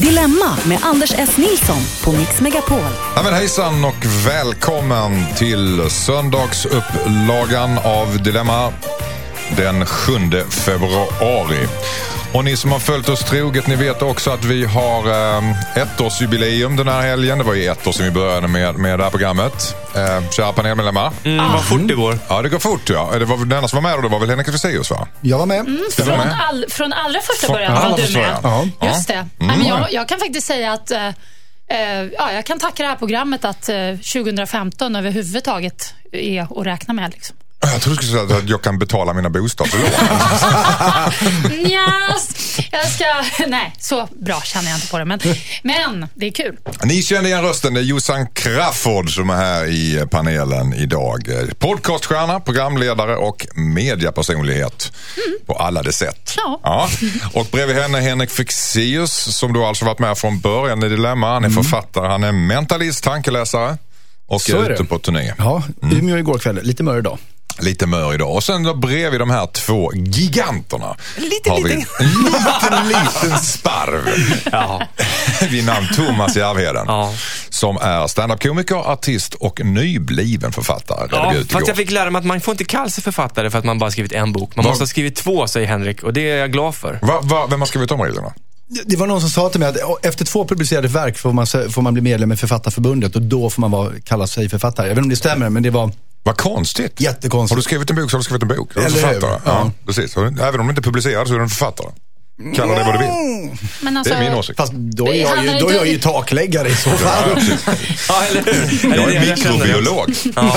Dilemma med Anders S. Nilsson på Mix Megapol. Ja, men hejsan och välkommen till söndagsupplagan av Dilemma den 7 februari. Och ni som har följt oss troget, ni vet också att vi har eh, ettårsjubileum den här helgen. Det var ju ett år sedan vi började med, med det här programmet. Eh, kära panelmedlemmar. Mm, vad fort det går. Ja, det går fort ja. Det var, den enda som var med då, det var väl Henrik Fexeus va? Jag var med. Mm, var från, med. all, från allra första Från början allra var du med. Ja. Just det. Mm. Nej, men jag, jag kan faktiskt säga att eh, eh, ja, jag kan tacka det här programmet att eh, 2015 överhuvudtaget är att räkna med. Liksom. Jag trodde du skulle säga att jag kan betala mina bostadslån. Yes, jag ska... Nej, så bra känner jag inte på det. Men, men det är kul. Ni känner igen rösten, det är Jossan Crafoord som är här i panelen idag. Podcaststjärna, programledare och mediapersonlighet på alla de sätt. Ja. Och bredvid henne Henrik Fexeus som då alltså varit med från början i Dilemma. Han är författare, han är mentalist, tankeläsare och Så är är ute det. på turné. Ja, Umeå igår kväll. Lite mör idag. Lite mör idag. Och sen då bredvid de här två giganterna Lite, har vi liten. en liten, liten sparv Ja. vid namn Thomas Järvheden. Ja. Som är standup-komiker, artist och nybliven författare. Ja, fast jag fick lära mig att man får inte kalla sig författare för att man bara skrivit en bok. Man Vad- måste ha skrivit två, säger Henrik. Och det är jag glad för. Va, va, vem har skrivit de reglerna? Det- var någon som sa till mig att efter två publicerade verk får man, får man bli medlem i Författarförbundet och då får man vara, kalla sig författare. Jag vet inte om det stämmer, men det var Vad konstigt. jättekonstigt. Har du skrivit en bok så har du skrivit en bok. Du är Eller hur? författare. Ja. Ja. precis. Även om du inte är publicerad så är du en författare. Kalla det vad du vill. Men Det alltså, är min åsikt. Fast då är jag ju, då är jag ju takläggare i så fall. Ja, eller hur? Jag är mikrobiolog. Ja.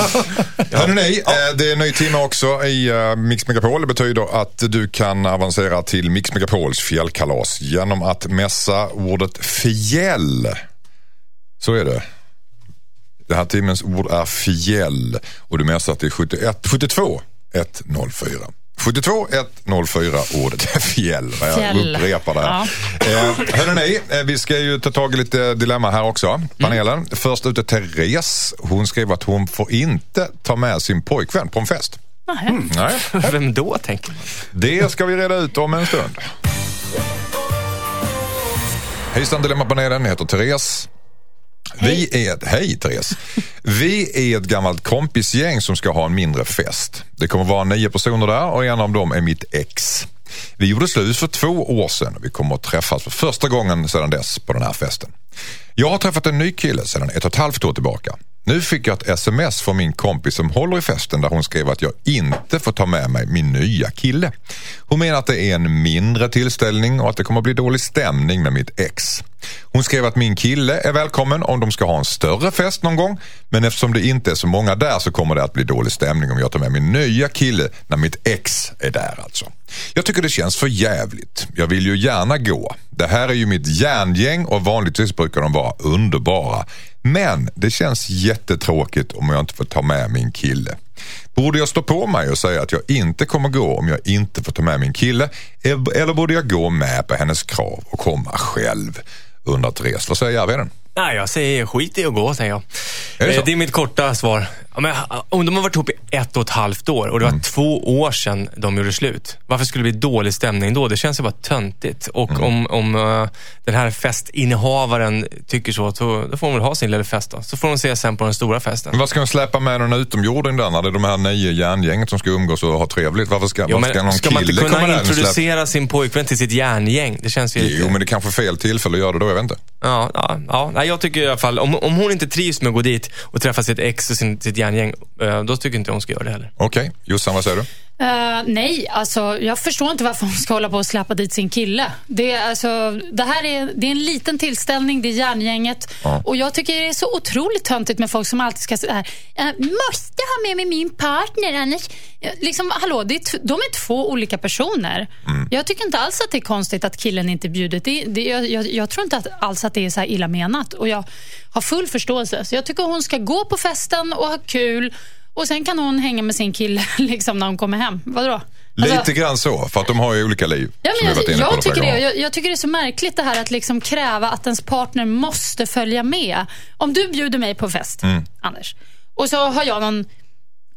Hörrni, eh, det är en ny timme också i eh, Mix Megapol. Det betyder att du kan avancera till Mix Megapols fjällkalas genom att mässa ordet fjäll. Så är det. Det här timmens ord är fjäll och du mässar till 71, 72 104. 72 104 ordet är fjäll. Jag upprepar det här. Eh, hörrni, eh, vi ska ju ta tag i lite dilemma här också. Panelen. Först ut är Therese. Hon skrev att hon får inte ta med sin pojkvän på en fest. nej. Nej, Vem då, tänker man? det ska vi reda ut om en stund. Hejsan Dilemmapanelen, jag heter Therese. Vi är ett, hej Therese. Vi är ett gammalt kompisgäng som ska ha en mindre fest. Det kommer vara nio personer där och en av dem är mitt ex. Vi gjorde slut för två år sedan och vi kommer att träffas för första gången sedan dess på den här festen. Jag har träffat en ny kille sedan ett och ett halvt år tillbaka. Nu fick jag ett sms från min kompis som håller i festen där hon skrev att jag inte får ta med mig min nya kille. Hon menar att det är en mindre tillställning och att det kommer bli dålig stämning med mitt ex. Hon skrev att min kille är välkommen om de ska ha en större fest någon gång. Men eftersom det inte är så många där så kommer det att bli dålig stämning om jag tar med min nya kille när mitt ex är där alltså. Jag tycker det känns för jävligt. Jag vill ju gärna gå. Det här är ju mitt järngäng och vanligtvis brukar de vara underbara. Men det känns jättetråkigt om jag inte får ta med min kille. Borde jag stå på mig och säga att jag inte kommer gå om jag inte får ta med min kille? Eller borde jag gå med på hennes krav och komma själv? Undrar Therese. Vad säger Järvheden? Nej, jag säger skit i att gå, säger jag. Är det Eh, det är mitt korta svar. Ja, men, om de har varit ihop i ett och ett halvt år och det var Mm. två år sedan de gjorde slut. Varför skulle det bli dålig stämning då? Det känns ju bara töntigt. Och Mm. om, om eh, den här festinnehavaren tycker så, då får hon väl ha sin lilla fest då. Så får de ses sen på den stora festen. Men vad ska hon släppa med någon utomjording där när det är de här nio järngänget som ska umgås och ha trevligt? Varför ska, Jo, varför ska någon ska man inte kille komma kunna där och släppa? introducera sin pojkvän till sitt järngäng? Det känns ju lite... Jo, men det kanske är fel tillfälle att göra det då, jag vet inte. Ja, ja, ja. Nej, jag tycker i alla fall, om, om hon inte trivs med att gå dit och träffa sitt ex och sin, sitt järngäng, eh, då tycker inte jag hon ska göra det heller. Okej, Jossan vad säger du? Eh, nej, alltså, jag förstår inte varför hon ska hålla på och släppa dit sin kille. Det, är, alltså, det här är, det är en liten tillställning, det är järngänget. Ja. Och jag tycker det är så otroligt töntigt med folk som alltid ska säga jag måste ha med mig min partner annars... Eh, Liksom, hallå, det är de är två olika personer. Jag tycker inte alls att det är konstigt att killen inte bjudit. Det, det, jag, jag, jag tror inte att, alls att det är så här illa menat. Och jag har full förståelse. Så jag tycker hon ska gå på festen och ha kul. Och sen kan hon hänga med sin kille liksom, när hon kommer hem. Vadå? Alltså- Lite grann så, för att de har ju olika liv. Ja, men jag, jag, flera tycker det, jag, jag tycker det är så märkligt det här att liksom kräva att ens partner måste följa med. Om du bjuder mig på fest, Mm. Anders, och så har jag någon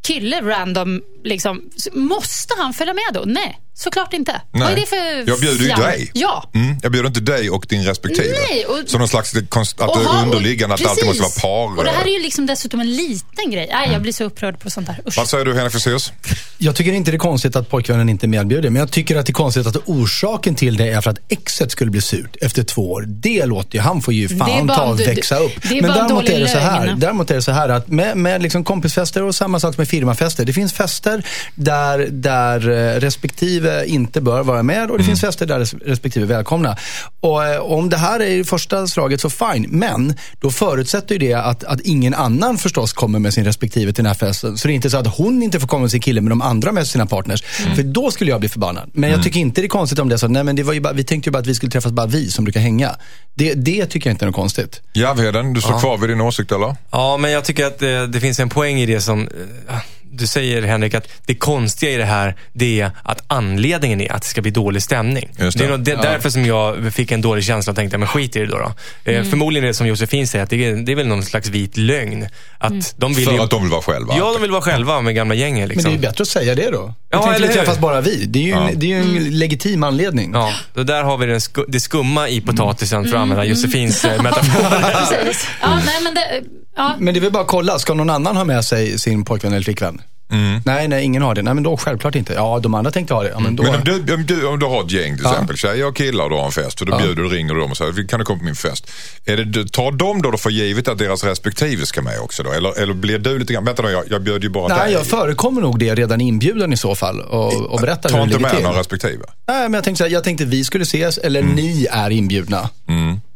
kille random liksom, måste han följa med då? Nej, såklart inte. Vad är det för jag bjuder ju fjall? dig. Ja. Mm, jag bjuder inte dig och din respektive. Nej, och- Som någon slags konst, att Och det är underliggande, att det alltid måste vara par. Och det här är ju liksom dessutom en liten grej. Nej, jag blir så upprörd på sånt här. Usch. Vad säger du Henrik Fexeus? Jag tycker inte det är konstigt att pojkvännen inte är medbjuden. Men jag tycker att det är konstigt att orsaken till det är för att exet skulle bli surt efter två år. Det låter ju, han får ju fan bara ta och växa upp. det är men däremot är, det så här, lögn. däremot är det så här att med, med liksom kompisfester och samma sak med firmafester. Det finns fester där, där eh, respektive inte bör vara med och det finns fester där res- respektive välkomna. Och eh, om det här är första slaget så fine. Men då förutsätter ju det att, att ingen annan förstås kommer med sin respektive till den här festen. Så det är inte så att hon inte får komma med sin kille men de andra med sina partners. För då skulle jag bli förbannad. Men jag tycker inte det är konstigt om det är så, nej men det var ju bara, vi tänkte ju bara att vi skulle träffas bara vi som brukar hänga. Det, det tycker jag inte är något konstigt. Järvheden, du står kvar vid din åsikt eller? Ja, men jag tycker att eh, det finns en poäng i det som eh, du säger Henrik, att det konstiga i det här, det är att anledningen är att det ska bli dålig stämning. Just det. det. är nog det, därför som jag fick en dålig känsla och tänkte, men skit i det då. då. Eh, Förmodligen är det som Josefin säger, att det är, det är väl någon slags vit lögn. Att de vill För ju, att de vill vara själva? Ja, de vill vara själva med gamla gänget. Men det Liksom. är ju bättre att säga det då. Ja, tänkte eller vi hur? träffas bara vi. Det är ju en, det är en legitim anledning. Ja, och där har vi den sku, det skumma i potatisen, för att använda Josefins eh, metafor. Ja, nej, men det, ja. Men det är väl bara att kolla, ska någon annan ha med sig sin pojkvän eller flickvän? Nej, nej, ingen har det. Nej, men då självklart inte. Ja, de andra tänkte ha det. Ja, men då... Men om du, om, du, om du har ett gäng till Ja. exempel, tjejer och killar och du har en fest och då bjuder du, ringer du dem och säger kan du komma på min fest? Är det, tar de då för givet att deras respektive ska med också då? Eller, eller blir du lite grann, vänta då jag, jag bjöd ju bara Nej, dig. jag förekommer nog det redan inbjudan i så fall och, och berättar Ta hur det inte ligger med till. någon respektive. Nej, men jag tänkte, så här, jag tänkte vi skulle ses eller ni är inbjudna.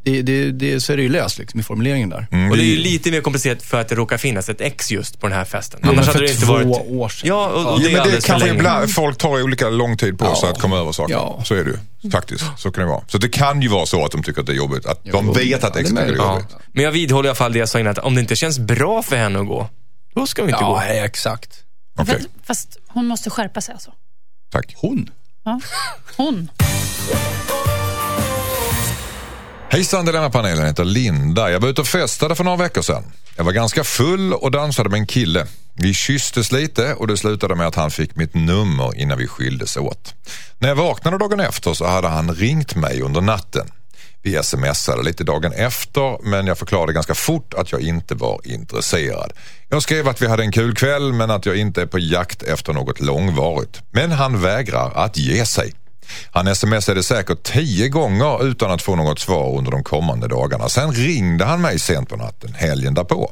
Det, det, det, så är det ju löst liksom, i formuleringen där. Och det är ju lite mer komplicerat för att det råkar finnas ett ex just på den här festen. men Annars hade det inte två varit... år sedan. Ja, och, och Ja, det är men det kanske länge. ibland, folk tar olika lång tid på sig Ja. att komma över saker. Ja. Så är det ju faktiskt. Så kan det vara. Så det kan ju vara så att de tycker att det är jobbigt. Att de vet att ja, det är tycker det är Ja. jobbigt. Men jag vidhåller i alla fall det jag sa innan, att om det inte känns bra för henne att gå, då ska vi inte Ja, gå. exakt. Okej, Fast, fast hon måste skärpa sig alltså. tack. Hon? Ja. Hon. Hejsan Dilemmapanelen heter Linda. Jag var ute och festade för några veckor sedan. Jag var ganska full och dansade med en kille. Vi kysstes lite och det slutade med att han fick mitt nummer innan vi skildes åt. När jag vaknade dagen efter så hade han ringt mig under natten. Vi smsade lite dagen efter men jag förklarade ganska fort att jag inte var intresserad. Jag skrev att vi hade en kul kväll men att jag inte är på jakt efter något långvarigt. Men han vägrar att ge sig. Han smsade säkert tio gånger utan att få något svar under de kommande dagarna. Sen ringde han mig sent på natten, helgen därpå.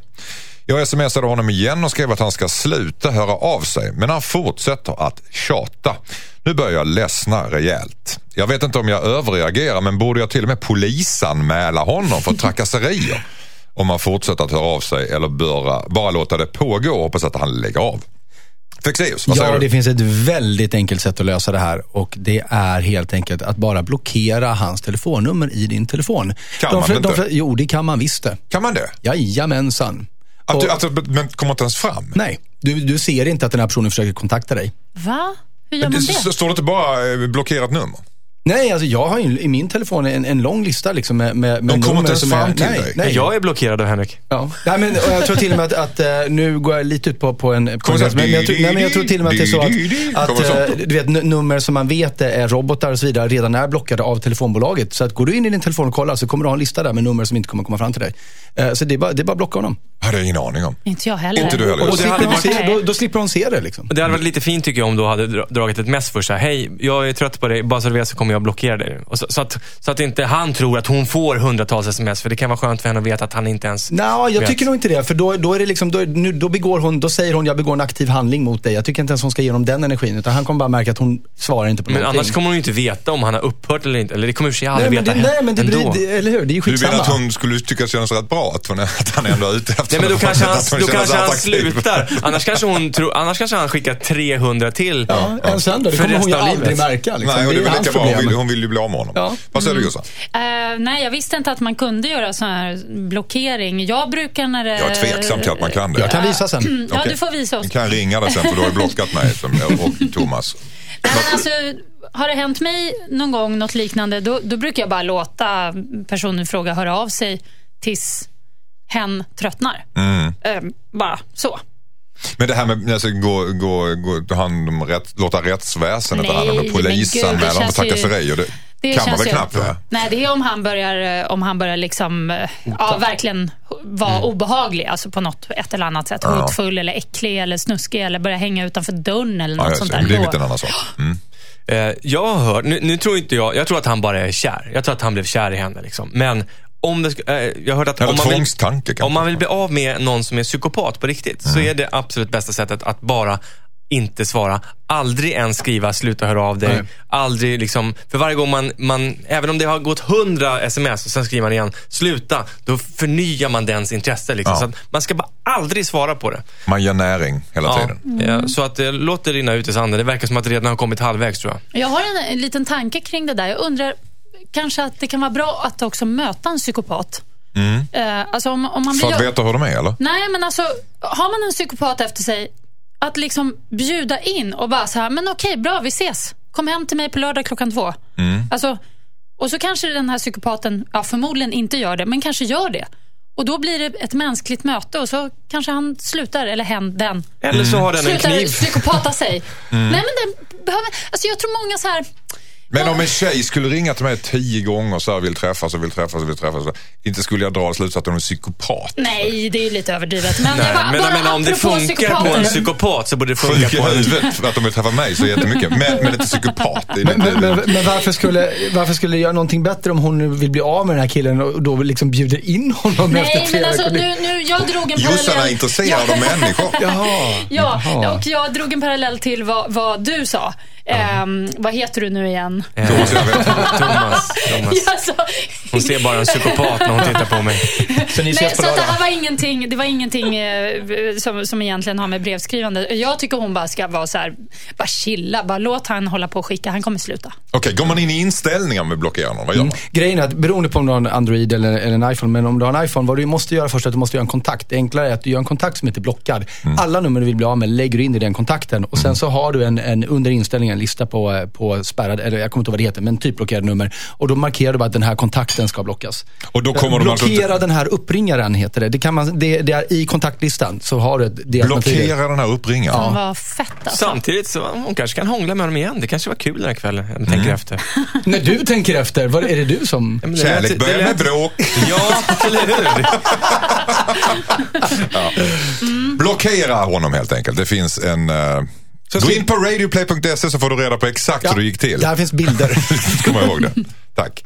Jag smsade honom igen och skrev att han ska sluta höra av sig, men han fortsätter att tjata. Nu börjar jag ledsna rejält. Jag vet inte om jag överreagerar, men borde jag till och med polisanmäla honom för trakasserier? Om han fortsätter att höra av sig eller bara, bara låta det pågå och hoppas att han lägger av. Fexeus, vad säger Ja, du? det finns ett väldigt enkelt sätt att lösa det här och det är helt enkelt att bara blockera hans telefonnummer i din telefon. Kan de, man fl- inte? de, Jo, det kan man visst det. Kan man det? Jajamensan. Att du, Och- alltså, men kommer inte ens fram? Nej, du, du ser inte att den här personen försöker kontakta dig. Va? Hur gör man det? så- står det inte bara eh, blockerat nummer? Nej, alltså jag har ju i min telefon en, en lång lista liksom med, med, med De kommer nummer inte ens som fram är, till nej, dig. Nej. Jag är blockerad av Henrik. Ja. Nej, men, och jag tror till och med att, att eh, nu går jag lite ut på, på en... På en men, men, jag tror, nej, men jag tror till och med att det är så att, att eh, du vet, nummer som man vet är robotar och så vidare redan är blockade av telefonbolaget. Så att går du in i din telefon och kollar så kommer du ha en lista där med nummer som inte kommer komma fram till dig. Eh, Så det är bara, det är bara att blocka honom. hade jag ingen aning om. Inte jag heller. Inte du heller. Och då, Och det slipper varit- se, då, då slipper hon se det liksom. Det hade varit lite fint tycker jag om du hade dra- dragit ett mess för så här, hej, jag är trött på dig, bara så du vet så kommer jag blockera dig. Och så, så, att, så att inte han tror att hon får hundratals sms, för det kan vara skönt för henne att veta att han inte ens Nej, jag vet. tycker nog inte det. För då, då är det liksom, då, nu, då begår hon, då säger hon, jag begår en aktiv handling mot dig. Jag tycker inte ens hon ska ge honom den energin. Utan han kommer bara märka att hon svarar inte på Men någonting. annars kommer hon ju inte veta om han har upphört eller inte. Eller det kommer i och för sig aldrig nej, men det, veta nej, men det, ändå. det, eller hur? Det är ju Du skitsamma. menar att hon skulle tycka det känns rätt bra att, hon, att han ändå är ute efter Nej men då henne, kanske han, att då kanske han slutar. Annars kanske, hon tror, annars kanske han skickar 300 till. Ja, än sen då? Det För kommer hon ju resten av aldrig livet. märka. Liksom. Nej, och det är väl lika bra. Vill, hon vill ju bli av med honom. Ja. Vad säger du Jossan? Eh, nej, jag visste inte att man kunde göra sån här blockering. Jag brukar när det... Jag är tveksam till att man kan det. Jag kan visa sen. Ja, Okej. du får visa oss. Du kan ringa dig sen för du har ju blockat mig som, och Thomas. Nej, men alltså, har det hänt mig någon gång något liknande, då, då brukar jag bara låta personen i fråga höra av sig tills hen tröttnar. Mm. Eh, bara så. Men det här med alltså, gå, gå, gå, ta hand om rätt, låta rättsväsendet ta hand om polisanmälan för ju- trakasserier. Det, Det kan man väl ju- knappt göra? Nej, det är om han börjar, eh, om han börjar liksom, eh, ja, verkligen vara Mm. obehaglig. Alltså på något ett eller annat sätt. Hotfull eller äcklig eller snuskig eller börja hänga utanför dörren eller något Ja, sånt där. det, är lite en annan sak. Mm. Eh, jag har hört, nu, nu tror inte jag, jag tror att han bara är kär. Jag tror att han blev kär i henne. Liksom. Men om det, sk- eh, jag hört att Eller om man, vill, om man vill bli av med någon som är psykopat på riktigt, så Mm. är det absolut bästa sättet att bara inte svara. Aldrig ens skriva sluta höra av dig. Nej. Aldrig liksom, för varje gång man, man, även om det har gått hundra sms och sen skriver man igen, sluta, då förnyar man dens intresse. Liksom. Ja. Så att man ska bara aldrig svara på det. Man ger näring hela Ja, tiden. ja, så att eh, låt det rinna ut i sanden. Det verkar som att det redan har kommit halvvägs tror jag. Jag har en, en liten tanke kring det där. Jag undrar kanske att det kan vara bra att också möta en psykopat. Eh, alltså om, om man För blir att veta hur de är eller? Nej, men alltså har man en psykopat efter sig, att liksom bjuda in och bara så här, men okej, bra, vi ses. Kom hem till mig på lördag klockan två. Alltså, och så kanske den här psykopaten, ja, förmodligen inte gör det, men kanske gör det. Och då blir det ett mänskligt möte och så kanske han slutar, eller hen, den, Eller så har den en slutar kniv. psykopata sig. Nej, men den behöver, alltså jag tror många så här, Men om en tjej skulle ringa till mig tio gånger och så här, vill träffas och vill träffas och vill träffas. Inte skulle jag dra slutsatsen att hon är psykopat. nej, det är ju lite överdrivet. Men, Nej, bara, men, bara men om det funkar på en psykopat så borde det funka på en... huvudet att de vill träffa mig så jättemycket. Men, men inte psykopat. Det är Men, lite- men, men, men varför, skulle, varför skulle det göra någonting bättre om hon nu vill bli av med den här killen och då liksom bjuder in honom efter Nej, men flera alltså veckor? nu, nu, jag drog en Jossan är parallell. intresserad av människor. Jaha. Ja, Jaha. och jag drog en parallell till vad, vad du sa. Ehm, vad heter du nu igen? Eh, Thomas. Thomas, Thomas. Hon ser bara en psykopat när hon tittar på mig. Så ni nej, på så det här var ingenting, det var ingenting eh, som, som egentligen har med brevskrivande. Jag tycker hon bara ska vara så här, bara chilla, bara låt han hålla på och skicka, han kommer sluta. Okej, går man in i inställningar med blockera någon? Vad gör man? Grejen är att beroende på om du har en Android eller, eller en iPhone, men om du har en iPhone, vad du måste göra först är att du måste göra en kontakt. Det enklare är att du gör en kontakt som heter blockad. Alla nummer du vill bli av med lägger du in i den kontakten och sen så har du en, en under inställningen en lista på, eh, på spärrad, eller jag kommer inte ihåg vad det heter, men typ blockerade nummer. Och då markerar du bara att den här kontakten ska blockas. Och då kommer de alltså Blockera den här uppringaren heter det. Det, kan man, det, det är i kontaktlistan så har du det blockera den här uppringaren. Hon var fett alltså. Samtidigt så hon kanske kan hångla med honom igen. Det kanske var kul den här kvällen. Jag tänker Mm. efter. När du tänker efter, vad är det du som... Ja, det Kärlek lät- börjar det med bråk. Ja, eller hur? Blockera honom helt enkelt. Det finns en... Uh, gå in på radioplay.se så får du reda på exakt hur det gick till. Där finns bilder. Kom ihåg det. Tack.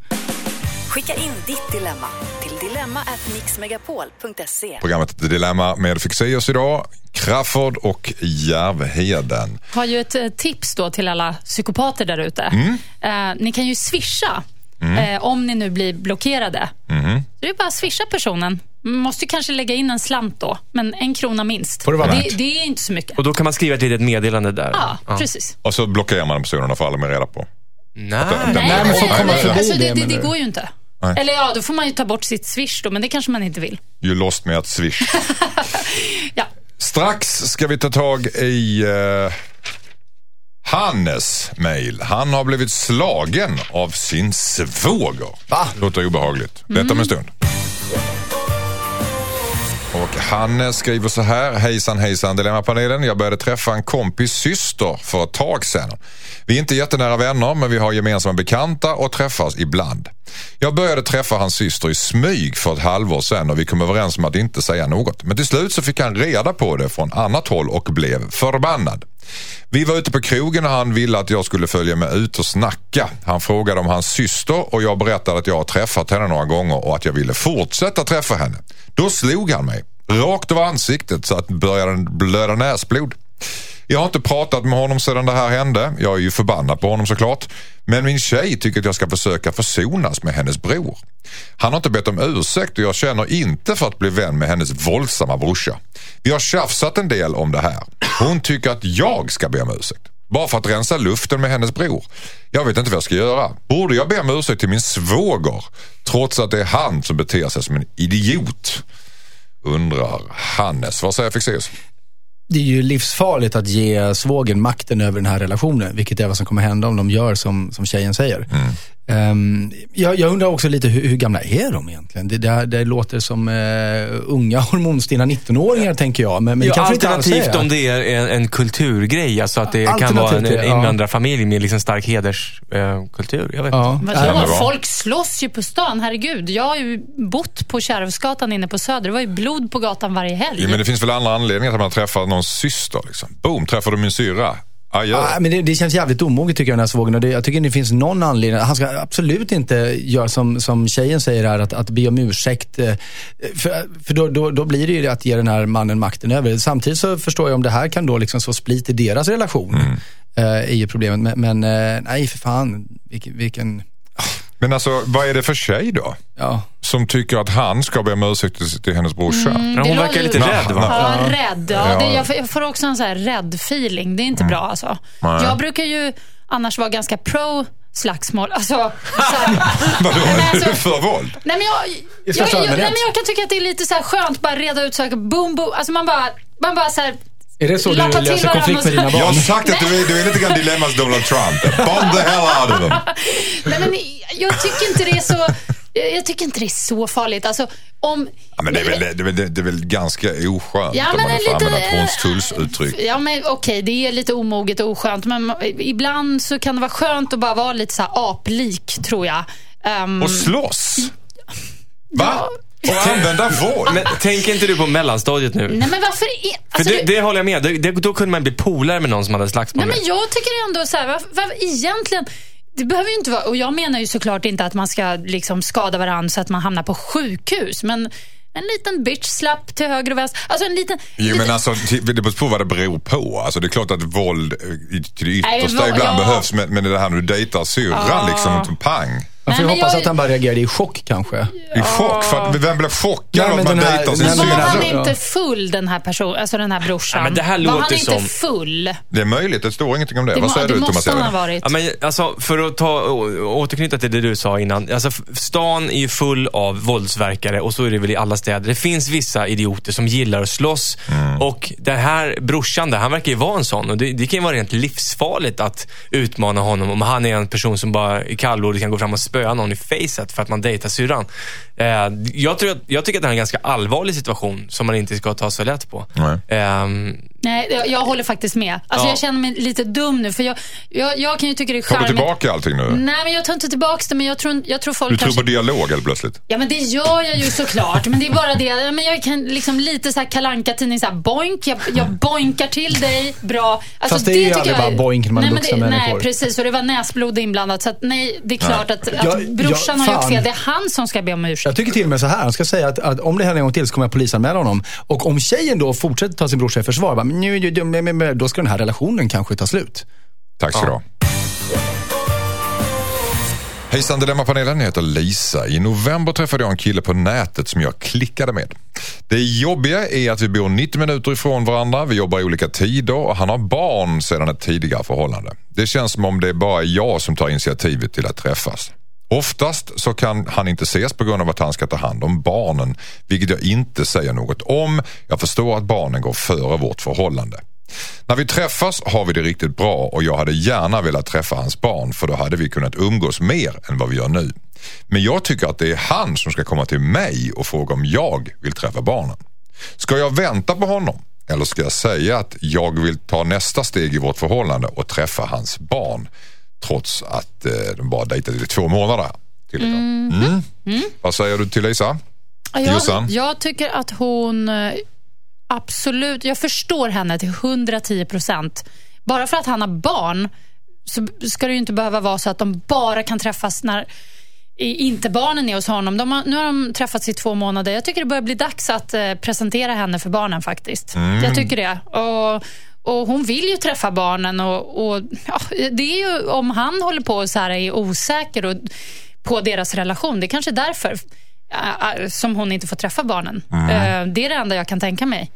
Skicka in ditt dilemma till dilemma@mixmegapol.se. Programmet Dilemma med Fixeus idag. Crafoord och Järvheden. har ju ett eh, tips då till alla psykopater där ute. Mm. Eh, ni kan ju swisha eh, om ni nu blir blockerade. Mm-hmm. Det är bara att swisha personen. Man måste ju kanske lägga in en slant då, men en krona minst. Får det vara det, det är inte så mycket. Och då kan man skriva ett litet meddelande där. Ja, precis. Och så blockerar man personerna för alla med reda på. Nej. Den- Nej, nej, förbi alltså, det, det, det, går ju inte. Nej. Eller ja, då får man ju ta bort sitt swish då, men det kanske man inte vill. You lost me at swish. Ja. Strax ska vi ta tag i eh, Hannes mail. Han har blivit slagen av sin svåger. Va? Låter obehagligt. Detta om en stund. Och han skriver så här. Hejsan hejsan Dilemmapanelen. Jag började träffa en kompis syster för ett tag sedan. Vi är inte jättenära vänner men vi har gemensamma bekanta och träffas ibland. Jag började träffa hans syster i smyg för ett halvår sedan och vi kom överens om att inte säga något. Men till slut så fick han reda på det från annat håll och blev förbannad. Vi var ute på krogen och han ville att jag skulle följa med ut och snacka. Han frågade om hans syster och jag berättade att jag har träffat henne några gånger och att jag ville fortsätta träffa henne. Då slog han mig, rakt över ansiktet så att det började blöda näsblod. Jag har inte pratat med honom sedan det här hände. Jag är ju förbannad på honom såklart. Men min tjej tycker att jag ska försöka försonas med hennes bror. Han har inte bett om ursäkt och jag känner inte för att bli vän med hennes våldsamma brorsa. Vi har tjafsat en del om det här. Hon tycker att jag ska be om ursäkt. Bara för att rensa luften med hennes bror. Jag vet inte vad jag ska göra. Borde jag be om ursäkt till min svåger? Trots att det är han som beter sig som en idiot. Undrar Hannes. Vad säger Fexeus? Det är ju livsfarligt att ge svågen makten över den här relationen, vilket är vad som kommer hända om de gör som, som tjejen säger. Mm. Ehm, jag, jag undrar också lite hur, hur gamla är de egentligen? Det, det, det låter som uh, unga hormonstinna 19-åringar tänker jag. Men, men Ja, alternativt är. om det är en, en kulturgrej, alltså att det kan vara en, en ja. invandrarfamilj med liksom stark hederskultur. jag vet Ja. inte. Vadå? Folk slåss ju på stan, herregud. Jag har ju bott på Kärrhusgatan inne på Söder. Det var ju blod på gatan varje helg. Jo, men det finns väl andra anledningar till att man träffar någon syster. Liksom. Boom, träffar du min syrra? Ja, men det, det känns jävligt omoget tycker jag den här svågen. Och det, jag tycker det finns någon anledning. Han ska absolut inte göra som, som tjejen säger här, att, att be om ursäkt. eh, För, för då, då, då blir det ju att ge den här mannen makten över. Samtidigt så förstår jag om det här kan då liksom så split i deras relation. Eh, är ju problemet. Men, men eh, nej för fan, vilken, vilken Men alltså, vad är det för tjej då? ja. Som tycker att han ska be om ursäkt till, till hennes brorsa? Det hon låter- verkar lite rädd va? Ja, rädd. Ja, Ja. Det, jag, får- jag får också en så här rädd feeling. Det är inte bra alltså. Nej. Jag brukar ju annars vara ganska pro slagsmål. Alltså, Vadå, Nej, men är alltså- du för våld? nej, men jag, jag, största jag, nej, men jag kan tycka att det är lite så här skönt bara reda ut saker. Boom, boom. Alltså man bara, man bara så här, Är det så du Lappa löser konflikt med dina så- Jag har barn? sagt att du är, du är lite grann dilemmas Donald Trump. Bomb the hell out of them. Nej, men jag tycker inte det är så... Jag tycker inte det är så farligt. Alltså, om... Ja, men det, är väl, det, är väl, det är väl ganska oskönt Ja, om men man får lite- använda ett Hornstulls-uttryck. Ja, men okej, det är lite omoget och oskönt. Men ibland så kan det vara skönt att bara vara lite så här aplik, tror jag. Ehm, Och slåss? Va? Och använda våld? Men tänker inte du på mellanstadiet nu? nej, men varför. För Alltså, det, det håller jag med. Det, det, då kunde man bli polare med någon som hade slagsmål Nej, men jag tycker ändå så här, varför, varför, egentligen, det behöver ju inte vara, och jag menar ju såklart inte att man ska liksom skada varandra så att man hamnar på sjukhus, men en liten bitch slapp till höger och vänster. Alltså en liten... Jo liten men alltså, det beror på vad det beror på. Alltså, det är klart att våld eh, i- till det Nej, yttersta våld- ibland ja. behövs. Men, men det här när du dejtar syrran, liksom pang. Man får Nej, hoppas jag- att han bara reagerade i chock kanske. I chock. För att, vem blir chockad av att man dejtar sin nej, Var han inte full den här personen, alltså den här brorsan? Ja, men det här var han låter inte som- full? Det är möjligt, det står ingenting om det. Det, vad säger det du måste Thomas han ha varit. Ja, men, alltså, för att ta, återknyta till det du sa innan. Alltså, stan är ju full av våldsverkare och så är det väl i alla städer. Det finns vissa idioter som gillar att slåss. Och den här brorsan där, han verkar ju vara en sån. Och det, det kan ju vara rent livsfarligt att utmana honom om han är en person som bara i kallblodigt kan gå fram och spöa någon i facet för att man dejtar syrran. Eh, jag, tror jag tycker att det är en ganska allvarlig situation som man inte ska ta så lätt på. Nej. Nej, jag, jag håller faktiskt med. Alltså, Ja. Jag känner mig lite dum nu, för jag, jag, jag kan ju tycka det är Tar du charmigt. tillbaka allting nu? Nej, men jag tar inte tillbaka det, men jag tror, jag tror folk Du tror kanske... på dialog helt plötsligt? Ja, men det gör jag ju såklart. Men det är bara det. Men jag kan liksom lite så här kalanka tidning så här boink. Jag, jag boinkar till dig. Bra. Alltså, Fast det är ju aldrig jag bara boink när man är nej, men vuxna det, människor. Nej, precis. Och det var näsblod inblandat. Så att, nej, det är klart att, att Ja, brorsan har gjort fel. Det är han som ska be om ursäkt. Jag tycker till och med så här, han ska säga att, att om det händer en gång till så kommer jag polisanmäla honom. Och om tjejen då fortsätter ta sin brorsa i försvar, bara, nu då ska den här relationen kanske ta slut. Tack ska du ha. Hejsan Dilemmapanelen, jag heter Lisa. I november träffade jag en kille på nätet som jag klickade med. Det jobbiga är att vi bor 90 minuter ifrån varandra, vi jobbar i olika tider och han har barn sedan ett tidigare förhållande. Det känns som om det är bara jag som tar initiativet till att träffas. Oftast så kan han inte ses på grund av att han ska ta hand om barnen, vilket jag inte säger något om. Jag förstår att barnen går före vårt förhållande. När vi träffas har vi det riktigt bra och jag hade gärna velat träffa hans barn för då hade vi kunnat umgås mer än vad vi gör nu. Men jag tycker att det är han som ska komma till mig och fråga om jag vill träffa barnen. Ska jag vänta på honom eller ska jag säga att jag vill ta nästa steg i vårt förhållande och träffa hans barn trots att eh, de bara dejtat i två månader? Till mm. Vad säger du till Lisa? Ja, Jag, jag tycker att hon eh, absolut, jag förstår henne till 110 procent. Bara för att han har barn så ska det ju inte behöva vara så att de bara kan träffas när inte barnen är hos honom. De har, nu har de träffats i två månader. Jag tycker det börjar bli dags att eh, presentera henne för barnen faktiskt. Jag tycker det. Och, och Hon vill ju träffa barnen och, och ja, det är ju om han håller på och så här är osäker och, på deras relation. Det är kanske därför äh, äh, som hon inte får träffa barnen. Eh, det är det enda jag kan tänka mig.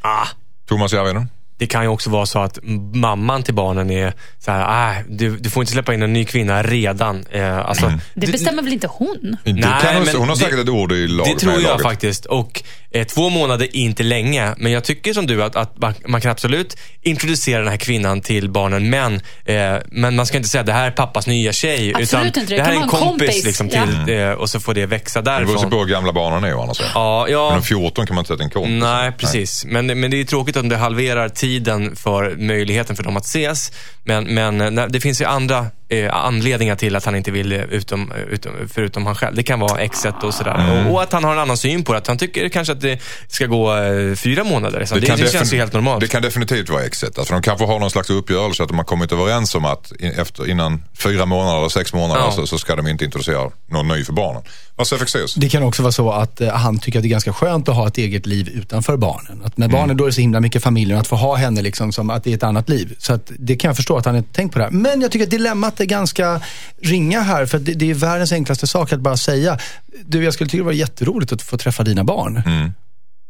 Thomas Järvheden? Det kan ju också vara så att mamman till barnen är så här, äh, du, du får inte släppa in en ny kvinna redan. Eh, alltså, Det bestämmer väl inte hon? Det Nej, kan hon, men hon har det- säkert ett ord i laget. Det tror jag laget. faktiskt. Och eh, två månader är inte länge. Men jag tycker som du att, att man, man kan absolut introducera den här kvinnan till barnen. Men, eh, men man ska inte säga att det här är pappas nya tjej. Absolut utan inte. Det Det här är en kompis, kompis. liksom, Ja. till, eh, och så får det växa Det beror därifrån. på hur gamla barnen är å andra sidan. Ja, Men ja. en 14 kan man inte sätta en kompis. Nej, precis. Men, men det är tråkigt om det halverar tiden för möjligheten för dem att ses. Men, men eh, det finns ju andra eh, anledningar till att han inte vill, eh, utom, utom, förutom han själv. Det kan vara exet och sådär. Mm. Och, och att han har en annan syn på det. Att han tycker kanske att det ska gå eh, fyra månader. Det, det, kan känns ju helt normalt. Det kan definitivt vara exet. Alltså de kanske har någon slags uppgörelse att de har kommit överens om att in, efter, innan fyra månader eller sex månader Ja. så, så ska de inte introducera någon ny för barnen. Vad säger Fexeus? Det kan också vara så att eh, han tycker att det är ganska skönt att ha ett eget liv utanför barnen. Att med Mm. barnen då är det så himla mycket familjen, att få ha henne liksom som att det är ett annat liv. Så att det kan jag förstå att han inte tänkt på det här. Men jag tycker att dilemmat är ganska ringa här, för det, det är världens enklaste sak att bara säga, du jag skulle tycka det var jätteroligt att få träffa dina barn. Mm.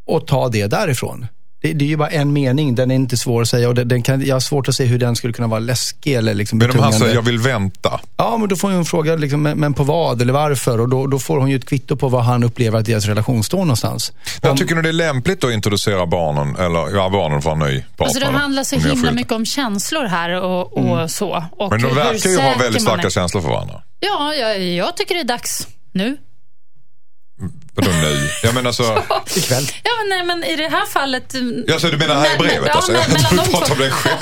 Och ta det därifrån. Det, det är ju bara en mening, den är inte svår att säga och den, den kan, jag har svårt att se hur den skulle kunna vara läskig eller liksom Men om han säger jag vill vänta. Ja, men då får hon fråga, liksom, men, men på vad eller varför? Och då, då får hon ju ett kvitto på vad han upplever att deras relation står någonstans. Jag tycker nog det är lämpligt att introducera barnen, eller ja, barnen för en ny partner. Alltså det handlar så om himla mycket om känslor här och, och så. Och Men de verkar ju ha väldigt starka känslor för varandra. Ja, jag, jag tycker det är dags nu. Vadå nu? Jag menar så... Ikväll. Ja, men, nej, men i det här fallet... mm, Ja, så du menar här i Nej, brevet ja, alltså? men- Jag trodde du de pratade om dig själv.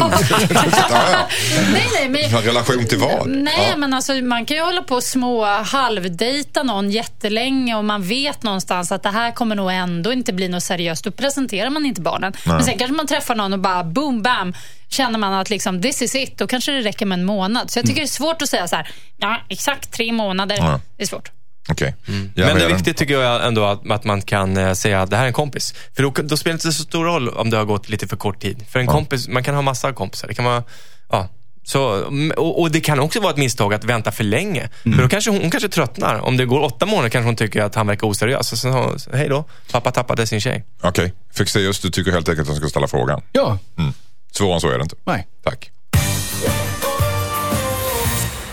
ja, nej, nej, men, En relation till vad? Nej, Ja. men alltså, man kan ju hålla på och små halvdejta någon jättelänge och man vet någonstans att det här kommer nog ändå inte bli något seriöst. Då presenterar man inte barnen. Men sen kanske man träffar någon och bara boom, bam. Känner man att liksom, this is it, då kanske det räcker med en månad. Så jag tycker det är svårt att säga så här, ja, exakt tre månader. Ja. Det är svårt. Okej. Ja, Men det är viktigt tycker jag ändå att, att man kan eh, säga att det här är en kompis. För då, då spelar det inte så stor roll om det har gått lite för kort tid. För en kompis, man kan ha massa kompisar. Det kan vara, ja. Så, mm, och, och det kan också vara ett misstag att vänta för länge. För då kanske hon, hon kanske tröttnar. Om det går åtta månader kanske hon tycker att han verkar oseriös. Och så, så, hej då, pappa tappade sin tjej. Okej. Fexeus, du tycker helt enkelt att han ska ställa frågan. Ja, Svårare än så är det inte. nej. Tack.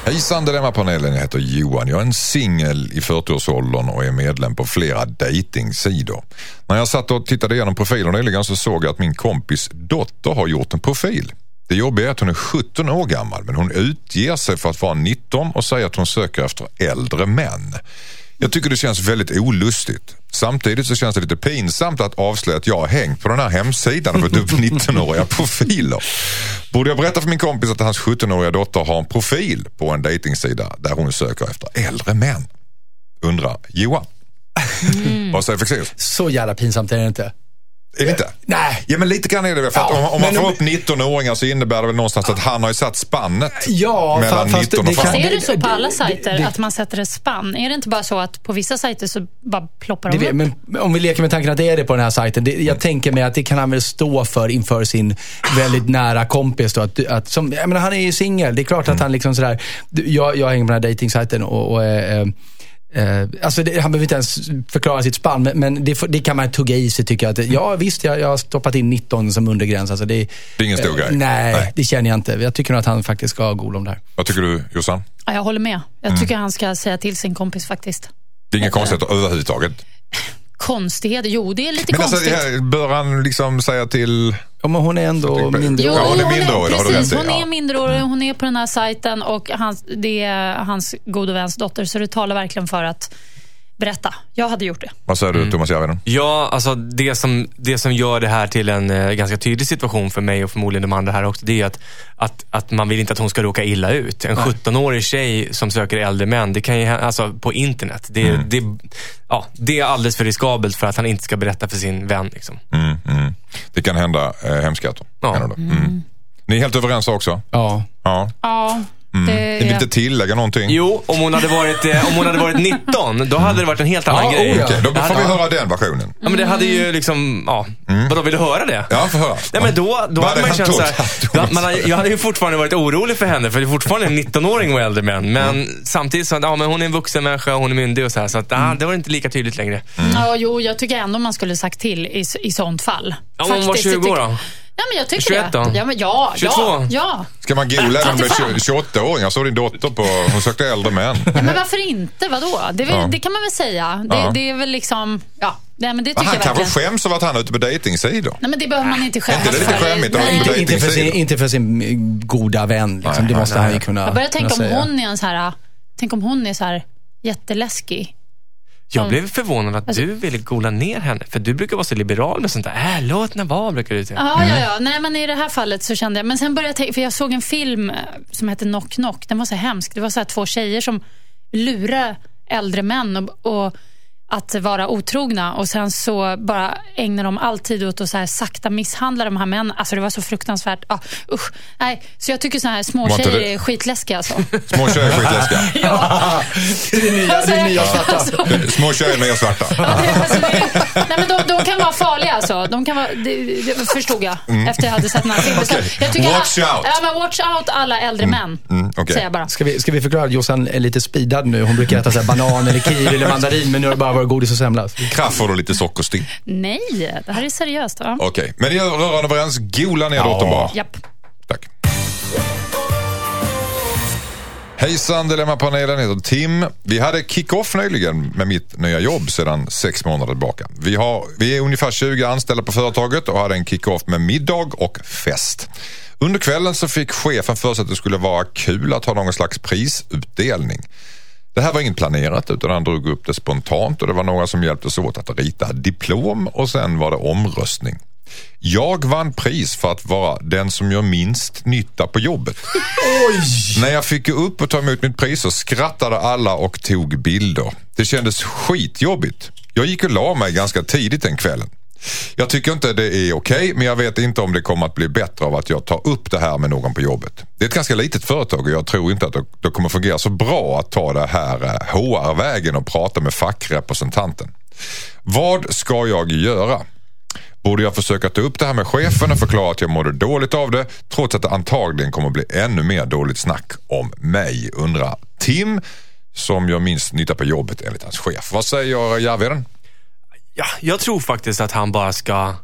Hejsan Dilemmapanelen, jag heter Johan. Jag är en singel i 40-årsåldern och är medlem på flera dejtingsidor. När jag satt och tittade igenom profiler nyligen så såg jag att min kompis dotter har gjort en profil. Det jobbiga är att hon är 17 år gammal men hon utger sig för att vara 19 och säger att hon söker efter äldre män. Jag tycker det känns väldigt olustigt. Samtidigt så känns det lite pinsamt att avslöja att jag har hängt på den här hemsidan och fått upp 19-åriga profiler. Borde jag berätta för min kompis att hans 17-åriga dotter har en profil på en dejtingsida där hon söker efter äldre män? Undrar Johan. Vad säger Fexeus? Så jävla pinsamt är det inte. Är det inte? Nej. Ja men lite grann är det väl. För att Ja, om, om man får om- upp 19-åringar så innebär det väl någonstans att han har ju satt spannet Ja, mellan fa- fast 19 och det kan- fram. Ser du så på det- alla det- sajter, det- att man sätter ett spann? Är det inte bara så att på vissa sajter så bara ploppar Det de vet, upp? men om vi leker med tanken att det är det på den här sajten. Det, jag tänker mig att det kan han väl stå för inför sin väldigt nära kompis. Då, att, att, som, jag menar, han är ju singel. Det är klart att han liksom sådär... Jag, jag hänger på den här dejtingsajten och, och eh, eh, alltså det, han behöver inte ens förklara sitt spann, men, men det, det kan man tugga i sig tycker jag. Att, ja visst, jag, jag har stoppat in 19 som undergräns. Alltså det, Det är ingen stor eh, grej. Nej, Nej. det känner jag inte. Jag tycker nog att han faktiskt ska ha god om det här. Vad tycker du Jossan? Ja, jag håller med. Jag Mm. tycker han ska säga till sin kompis faktiskt. Det är inga konstigheter överhuvudtaget. Konstigheter? Jo, det är lite Men alltså, konstigt. här bör han liksom säga till... Ja, men hon är ändå mindre. Ja, hon är minderårig, precis, hon är minderårig, hon är på den här sajten och hans, det är hans gode väns dotter. Så det talar verkligen för att berätta. Jag hade gjort det. Vad säger du Thomas Järvheden? Ja, alltså det som, det som gör det här till en eh, ganska tydlig situation för mig och förmodligen de andra här också, det är att, att, att man vill inte att hon ska råka illa ut. En 17-årig tjej som söker äldre män, det kan ju alltså på internet, det, Mm. det, ja, det är alldeles för riskabelt för att han inte ska berätta för sin vän. Liksom. Mm, mm. Det kan hända eh, hemskheter. Ja. Då. Mm. Ni är helt överens också? Ja. Ja. Ja, Ni det vill är... inte tillägga någonting? Jo, om hon hade varit, eh, om hon hade varit 19, då hade det varit en helt annan Ja, grej. Okej, då får vi höra den versionen. Ja, men det hade ju liksom, ja. Vadå, vill du höra det? Ja, få höra. Nej men då, då Vad hade man ju känt då? såhär, då, man, hade- jag hade ju fortfarande varit orolig för henne för det är fortfarande en 19-åring och äldre män. Men samtidigt så, ja men hon är en vuxen människa, hon är myndig och så här. Så att, ah, det var inte lika tydligt längre. Ja, jo, jag tycker ändå man skulle sagt till i, i sånt fall. Ja, om hon var Faktiskt, 20 år jag då? Ja, men jag tycker 21 det. då? Ja, men ja, 22? ja, ja. Ska man med 35? 28-åringar? Jag såg din dotter på, hon sökte äldre män. ja men varför inte? Vadå? Det, väl, Ja. det kan man väl säga. Det, Ja. det är väl liksom, ja. Nej, men det Men tycker han jag kanske skäms över att han är ute på dejtingsidor. Nej, men det behöver man inte skämmas Inte det lite för. skämmigt att vara Nej. ute på Inte, inte, för sin, inte för sin eh, goda vän. Liksom. Nej, det måste nej, han ju kunna Jag börjar tänka om säga. hon är en så här, tänk om hon är så här jätteläskig. Jag blev förvånad att Alltså- du ville gola ner henne. För du brukar vara så liberal med sånt där. Äh, låt henne vara, brukar du säga. Ja, ja, ja. Nej, men i det här fallet så kände jag... Men sen började jag tänka, för jag såg en film eh, som heter Knock Knock. Den var så hemsk. Det var så två tjejer som lurar äldre män och, och att vara otrogna och sen så bara ägnar de all tid åt att så här sakta misshandla de här männen. Alltså det var så fruktansvärt. Ah, usch. Nej, så jag tycker så här små Var inte tjejer det- är skitläskiga alltså. Små tjejer är skitläskiga. Det är det nya, det är nya svarta. Alltså, Små tjejer med svarta. Ja, det, alltså, det, nej, men de, de kan vara farliga alltså. De kan vara, det, det förstod jag efter jag hade sett den här filmen. Okej. jag tycker Watch att, out. Ja, men watch out alla äldre män. mm, okej. Säger jag bara. Ska vi, ska vi förklara att Jossan är lite speedad nu? Hon brukar äta så här banan eller kiwi eller mandarin, men nu har det bara varit godis och semla. Krafford och lite sockersting. Nej, det här är seriöst. Okej, men ni är rörande överens. Gola ner dottern bara. Japp. Tack. Hejsan Dilemmapanelen, jag heter Tim. Vi hade kick-off nyligen med mitt nya jobb sedan sex månader tillbaka. Vi, har, vi är ungefär 20 anställda på företaget och hade en kick-off med middag och fest. Under kvällen så fick chefen för sig att det skulle vara kul att ha någon slags prisutdelning. Det här var inget planerat utan han drog upp det spontant och det var några som hjälptes åt att rita diplom och sen var det omröstning. Jag vann pris för att vara den som gör minst nytta på jobbet. När jag fick upp och ta emot mitt pris så skrattade alla och tog bilder. Det kändes skitjobbigt. Jag gick och la mig ganska tidigt den kvällen. Jag tycker inte det är okej, men jag vet inte om det kommer att bli bättre av att jag tar upp det här med någon på jobbet. Det är ett ganska litet företag och jag tror inte att det, kommer fungera så bra att ta det här eh, HR-vägen och prata med fackrepresentanten. Vad ska jag göra? Borde jag försöka ta upp det här med chefen och förklara att jag mådde dåligt av det trots att det antagligen kommer bli ännu mer dåligt snack om mig, undrar Tim som gör minst nytta på jobbet enligt hans chef. Vad säger Järvheden? Ja, jag tror faktiskt att han bara ska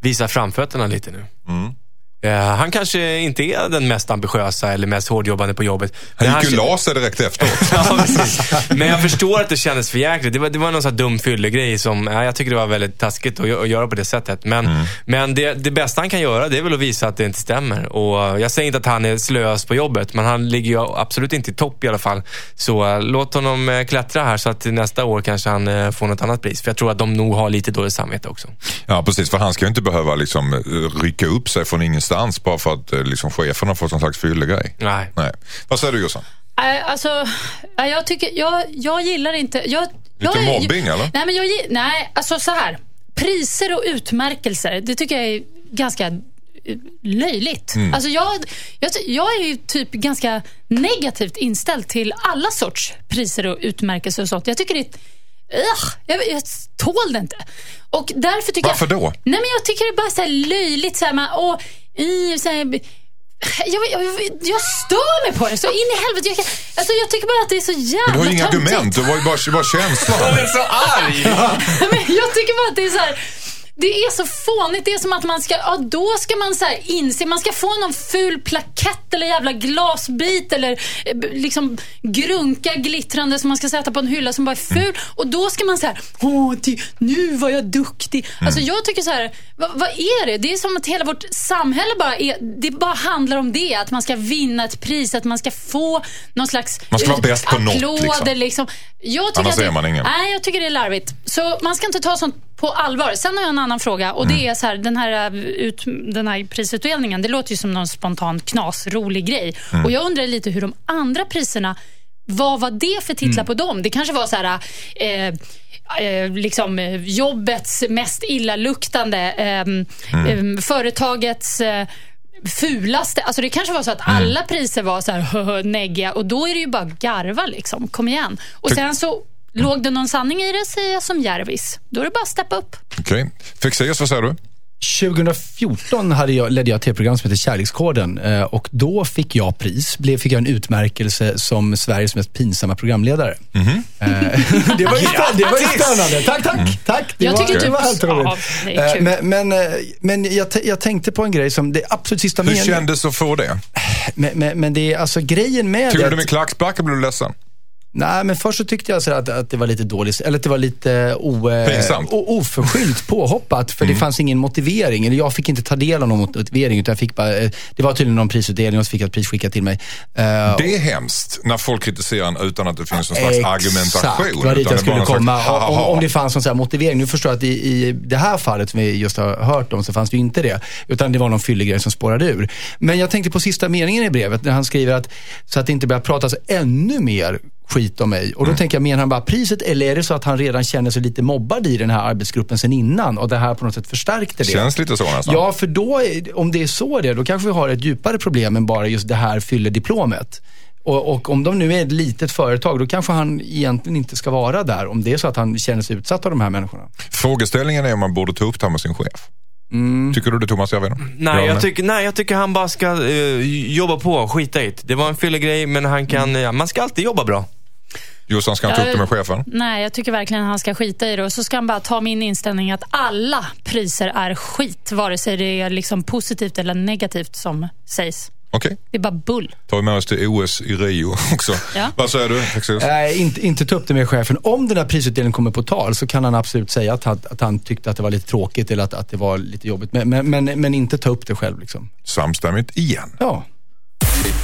visa framfötterna lite nu. Mm han kanske inte är den mest ambitiösa eller mest hårdjobbande på jobbet. Han gick ju han- la sig direkt efteråt. Ja. Men jag förstår att det kändes för jäkligt. Det var, det var någon sån här dum fyllegrej som, ja, jag tycker det var väldigt taskigt att, att göra på det sättet. Men, men det, det bästa han kan göra det är väl att visa att det inte stämmer. Och jag säger inte att han är slös på jobbet, men han ligger ju absolut inte i topp i alla fall. Så eh, låt honom eh, klättra här så att nästa år kanske han eh, får något annat pris. För jag tror att de nog har lite dåligt samvete också. Ja precis, för han ska ju inte behöva liksom eh, rycka upp sig från ingenstans bara för att eh, liksom, chefen har fått någon slags fyllegrej. Nej. Nej. Vad säger du Jossan? Nej, Alltså, jag, tycker, jag, jag gillar inte... Jag, jag, Lite mobbing, eller? Nej, men jag, nej, alltså så här. Priser och utmärkelser, det tycker jag är ganska eh, löjligt. Mm. Alltså jag, jag, jag är ju typ ganska negativt inställd till alla sorts priser och utmärkelser och sånt. Jag tycker det är... Ugh, jag, jag tål det inte. Och därför tycker Varför jag, då? Nej, men jag tycker det är bara så här löjligt. Så här, man, åh, i, så här, jag, jag, jag stör mig på det så in i helvete. Jag, alltså, jag tycker bara att det är så jävla Men du har ju inga töntigt. argument, du var ju bara, bara känslor. är så arg! Men jag tycker bara att det är så här. Det är så fånigt. Det är som att man ska, ja då ska man så här inse, man ska få någon ful plakett eller jävla glasbit eller eh, liksom grunka glittrande som man ska sätta på en hylla som bara är ful. Och då ska man säga, åh, ty, nu var jag duktig. Alltså jag tycker så här, vad, vad är det? Det är som att hela vårt samhälle bara är, det bara handlar om det. Att man ska vinna ett pris, att man ska få någon slags Man ska vara eh, bäst på något, liksom. Liksom. Jag tycker Annars att det, är man ingen. Nej, jag tycker det är larvigt. Så man ska inte ta sånt på allvar. Sen har jag en annan fråga och Mm. det är så här, den här, uh, ut, den här prisutdelningen, det låter ju som någon spontan knasrolig grej. Mm. Och jag undrar lite hur de andra priserna, vad var det för titlar Mm. på dem? Det kanske var så här, eh, eh, liksom jobbets mest illaluktande, eh, Mm. eh, företagets eh, fulaste. Alltså det kanske var så att Mm. alla priser var så här neggiga och då är det ju bara garva liksom. Kom igen. Och sen så låg det någon sanning i det säger jag som Järvis. Då är det bara att steppa upp. Okej. Fexeus, vad säger du? 2014 hade jag, ledde jag ett tv-program som heter Kärlekskoden eh, och då fick jag pris. Blev, fick jag en utmärkelse som Sveriges mest pinsamma programledare. Eh, det, var ju det var ju spännande. Tack, tack. tack. Tack, det Jag var, tycker det var helt roligt. Eh, Men, men, men jag, t- jag tänkte på en grej som, det absolut sista Hur meningen. kändes det att få det? Men, men, men det är alltså grejen med Tog det. du att- det med klackspark eller blev du ledsen? Nej, men först så tyckte jag så att, att det var lite dåligt, eller att det var lite o, eh, o, oförskyllt påhoppat. För det fanns ingen motivering. Eller jag fick inte ta del av någon motivering. Utan jag fick bara, eh, det var tydligen någon prisutdelning och så fick jag ett pris skickat till mig. Eh, Det är hemskt när folk kritiserar en utan att det finns någon slags argumentation. Exakt, det var dit jag skulle komma. slags Om, om det fanns någon sån motivering. Nu förstår jag att i, i det här fallet som vi just har hört om så fanns det ju inte det. Utan det var någon fyllig grej som spårade ur. Men jag tänkte på sista meningen i brevet när han skriver att så att det inte börjar pratas ännu mer skit om mig. Mm. Och då tänker jag, menar han bara priset eller är det så att han redan känner sig lite mobbad i den här arbetsgruppen sen innan och det här på något sätt förstärkte det? Känns lite så nästan. Ja, för då, om det är så det då kanske vi har ett djupare problem än bara just det här fyller diplomet. Och, och om de nu är ett litet företag, då kanske han egentligen inte ska vara där. Om det är så att han känner sig utsatt av de här människorna. Frågeställningen är om man borde ta upp det här med sin chef. Tycker du det Thomas? Jag vet inte. Nej Ja, jag, tycker, nej, jag tycker han bara ska eh, jobba på skita i det. Det var en fyllig grej, men han kan, ja, man ska alltid jobba bra. Jossan, ska han ta upp det med chefen? Nej, jag tycker verkligen att han ska skita i det. Och så ska han bara ta min inställning att alla priser är skit. Vare sig det är liksom positivt eller negativt som sägs. Okej, Det är bara bull. tar vi med oss till OS i Rio också. Ja. Vad säger du, Texas? Nej, inte, inte ta upp det med chefen. Om den här prisutdelningen kommer på tal så kan han absolut säga att han, att han tyckte att det var lite tråkigt eller att, att det var lite jobbigt. Men, men, men, men inte ta upp det själv. Liksom. Samstämmigt igen. Ja.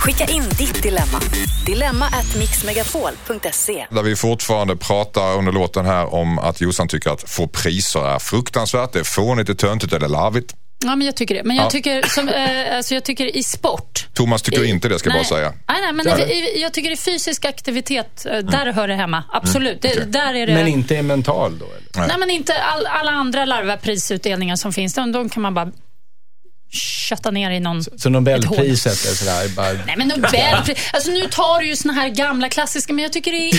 Skicka in ditt dilemma. Dilemma at mixmegapol.se. Där vi fortfarande pratar under låten här om att Jossan tycker att få priser är fruktansvärt. Det är fånigt, det är töntigt eller larvigt. Ja, men jag tycker det. Men jag, Ja. tycker, som, eh, alltså jag tycker i sport. Thomas tycker I- inte det, ska jag nej, bara säga. Nej, nej, men i, i, jag tycker i fysisk aktivitet, eh, där hör det hemma. Absolut. Det, okej. där är det... Men inte är mental då? Eller? Nej, men inte all, alla andra larviga prisutdelningar som finns. De, de kan man bara kötta ner i någon... Så Nobelpriset är sådär, bara... Nej men Nobelpris. Alltså nu tar du ju såna här gamla klassiska, men jag tycker det är... Det,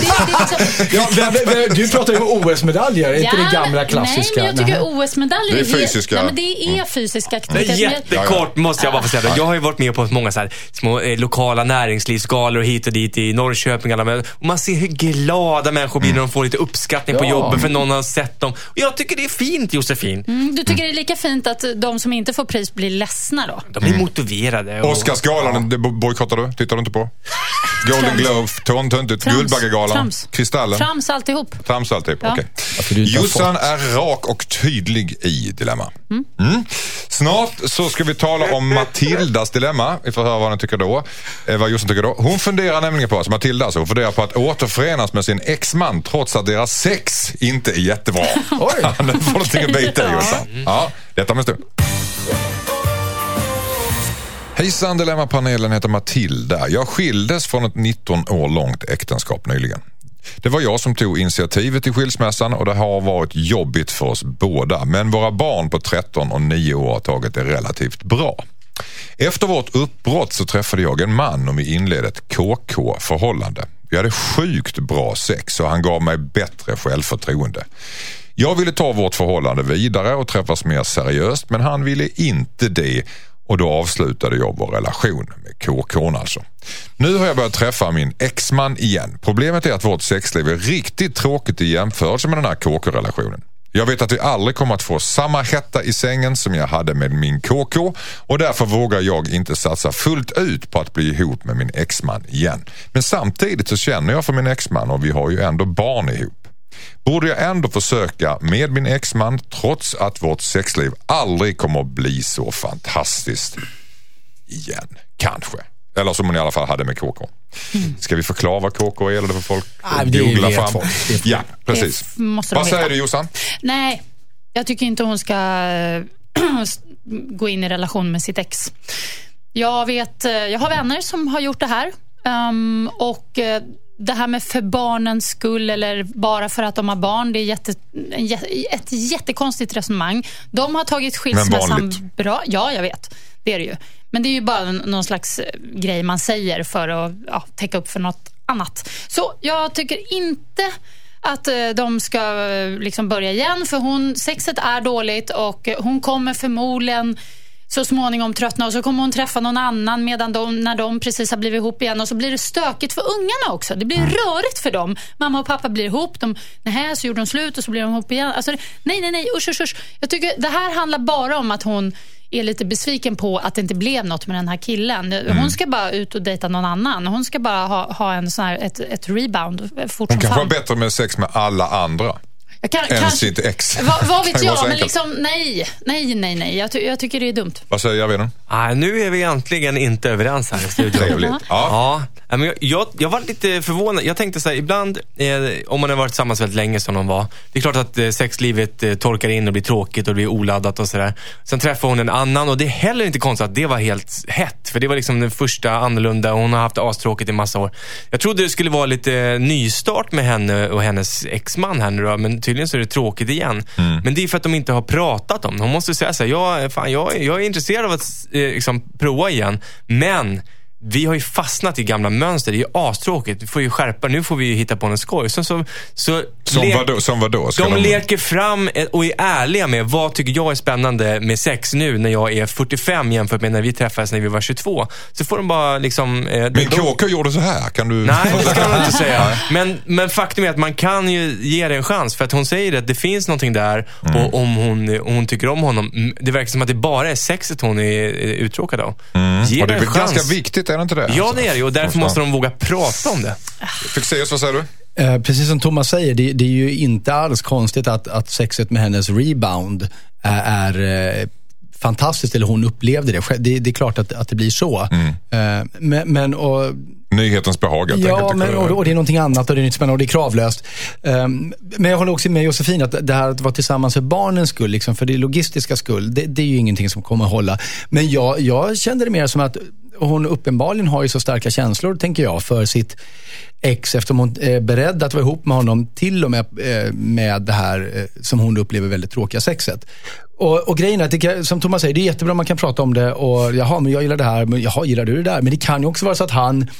det är liksom, Ja, men- men- men du pratar ju om OS-medaljer, inte det gamla men- klassiska. Nej, men jag tycker. OS-medaljer Det är fysiska. Nej, men det är fysisk Det aktivitet. är Men jag- jättekort måste jag bara få säga. det. Jag har ju varit med på många så här små eh, lokala näringslivsgalor hit och dit i Norrköping. Alla. Och man ser hur glada människor blir när de får lite uppskattning på Ja. jobbet för någon har sett dem. Och jag tycker det är fint Josefin. Mm, Du tycker det är lika fint att de som inte får pris blir ledsna då? De är motiverade. Och... Oscarsgalan, bojkottar du? Tittar du inte på? Golden Globe, tåntöntigt. Trams. Guldbaggegalan, Trams. Kristallen. Trams alltihop. Trams alltid. Ja. Okej. Har Jossan är rak och tydlig i dilemma. Mm. Snart så ska vi tala om Matildas dilemma. Vi får höra vad, den tycker då. Eh, vad Jossan tycker då. Hon funderar nämligen på, alltså Matilda, alltså, hon funderar på att återförenas med sin exman trots att deras sex inte är jättebra. Oj. nu får du någonting att bita i Ja. Jossan. Ja, detta om en stund. Hejsan Dilemmapanelen heter Matilda. Jag skildes från ett 19 år långt äktenskap nyligen. Det var jag som tog initiativet till skilsmässan och det har varit jobbigt för oss båda. Men våra barn på 13 och 9 år har tagit det relativt bra. Efter vårt uppbrott så träffade jag en man och vi inledde ett KK-förhållande. Vi hade sjukt bra sex och han gav mig bättre självförtroende. Jag ville ta vårt förhållande vidare och träffas mer seriöst men han ville inte det och då avslutade jag vår relation med KK alltså. Nu har jag börjat träffa min exman igen. Problemet är att vårt sexliv är riktigt tråkigt i jämförelse med den här KK-relationen. Jag vet att vi aldrig kommer att få samma hetta i sängen som jag hade med min KK och därför vågar jag inte satsa fullt ut på att bli ihop med min exman igen. Men samtidigt så känner jag för min exman och vi har ju ändå barn ihop. Borde jag ändå försöka med min exman trots att vårt sexliv aldrig kommer att bli så fantastiskt igen? Kanske. Eller som hon i alla fall hade med KK. Ska vi förklara vad KK är eller för folk det googla fram? folk. Ja, precis. Vad säger du Jossan? Nej, jag tycker inte hon ska gå in i relation med sitt ex. Jag, vet, eh, jag har vänner som har gjort det här. Ehm, och eh, det här med för barnens skull eller bara för att de har barn, det är jätte, en ett jättekonstigt resonemang. De har tagit skilsmässan bra. Ja, jag vet. Det är det ju. Men det är ju bara någon slags eh, grej man säger för att ja, täcka upp för något annat. Så jag tycker inte att eh, de ska eh, liksom börja igen för hon, sexet är dåligt och hon kommer förmodligen så småningom tröttna och så kommer hon träffa någon annan medan de, när de precis har blivit ihop igen och så blir det stökigt för ungarna också. Det blir Mm. rörigt för dem. Mamma och pappa blir ihop, de, nej, så gjorde de slut och så blir de ihop igen. Alltså, nej, nej, nej, usch, usch, usch. Jag tycker det här handlar bara om att hon är lite besviken på att det inte blev något med den här killen. Mm. Hon ska bara ut och dejta någon annan. Hon ska bara ha, ha en sån här, ett, ett rebound fort Hon kanske har bättre med sex med alla andra kan, än kanske- sitt ex. Vad, vad vet jag, men liksom nej, nej, nej, nej. Jag, ty, jag tycker det är dumt. Vad säger Javiden? Ah, nu är vi äntligen inte överens här i studion. Trevligt. Ja, ja, men jag, jag, jag var lite förvånad. Jag tänkte så här, ibland, eh, om man har varit tillsammans väldigt länge som de var. Det är klart att eh, sexlivet eh, torkar in och blir tråkigt och blir oladdat och sådär. Sen träffar hon en annan och det är heller inte konstigt att det var helt hett. För det var liksom den första annorlunda och hon har haft astråkigt i massa år. Jag trodde det skulle vara lite nystart med henne och hennes exman här nu då, men tydligen så är det tråkigt igen. Men det är för att de inte har pratat om det. Hon måste säga så här, jag, fan, jag, jag är intresserad av att eh, liksom, prova igen, men vi har ju fastnat i gamla mönster. Det är ju astråkigt. Vi får ju skärpa. Nu får vi ju hitta på en skoj. Så, så, så Som le- vadå? Som vadå? Ska de leker fram och är ärliga med vad tycker jag är spännande med sex nu när jag är 45 jämfört med när vi träffades när vi var 22. Så får de bara liksom... Eh, de, KK gjorde så här. Kan du... Nej, det ska man inte säga. Men, men faktum är att man kan ju ge det en chans. För att hon säger att det finns någonting där Mm. och om hon, hon tycker om honom. mm, Det verkar som att det bara är sexet hon är uttråkad av. Ge Mm. Och det en chans. ganska viktigt, är det inte det? Ja, det är det och därför måste de våga prata om det. Fexeus, vad säger du? Eh, precis som Thomas säger, det, det är ju inte alls konstigt att, att sexet med hennes rebound är, är eh, fantastiskt, eller hon upplevde det. Det, det är klart att, att det blir så. Eh, men, men och, Nyhetens behag helt Ja, enkelt. men, och, och det är någonting annat och det är nytt spännande och det är kravlöst. Ehm, men jag håller också med Josefin att det här att vara tillsammans för barnens skull, liksom, för det logistiska skull, det, det är ju ingenting som kommer att hålla. Men jag, jag kände det mer som att hon uppenbarligen har ju så starka känslor, tänker jag, för sitt ex eftersom hon är beredd att vara ihop med honom till och med eh, med det här eh, som hon upplever väldigt tråkiga sexet. Och, och grejen är att, det, som Thomas säger, det är jättebra om man kan prata om det och jaha, men jag gillar det här, men jaha, gillar du det där? Men det kan ju också vara så att han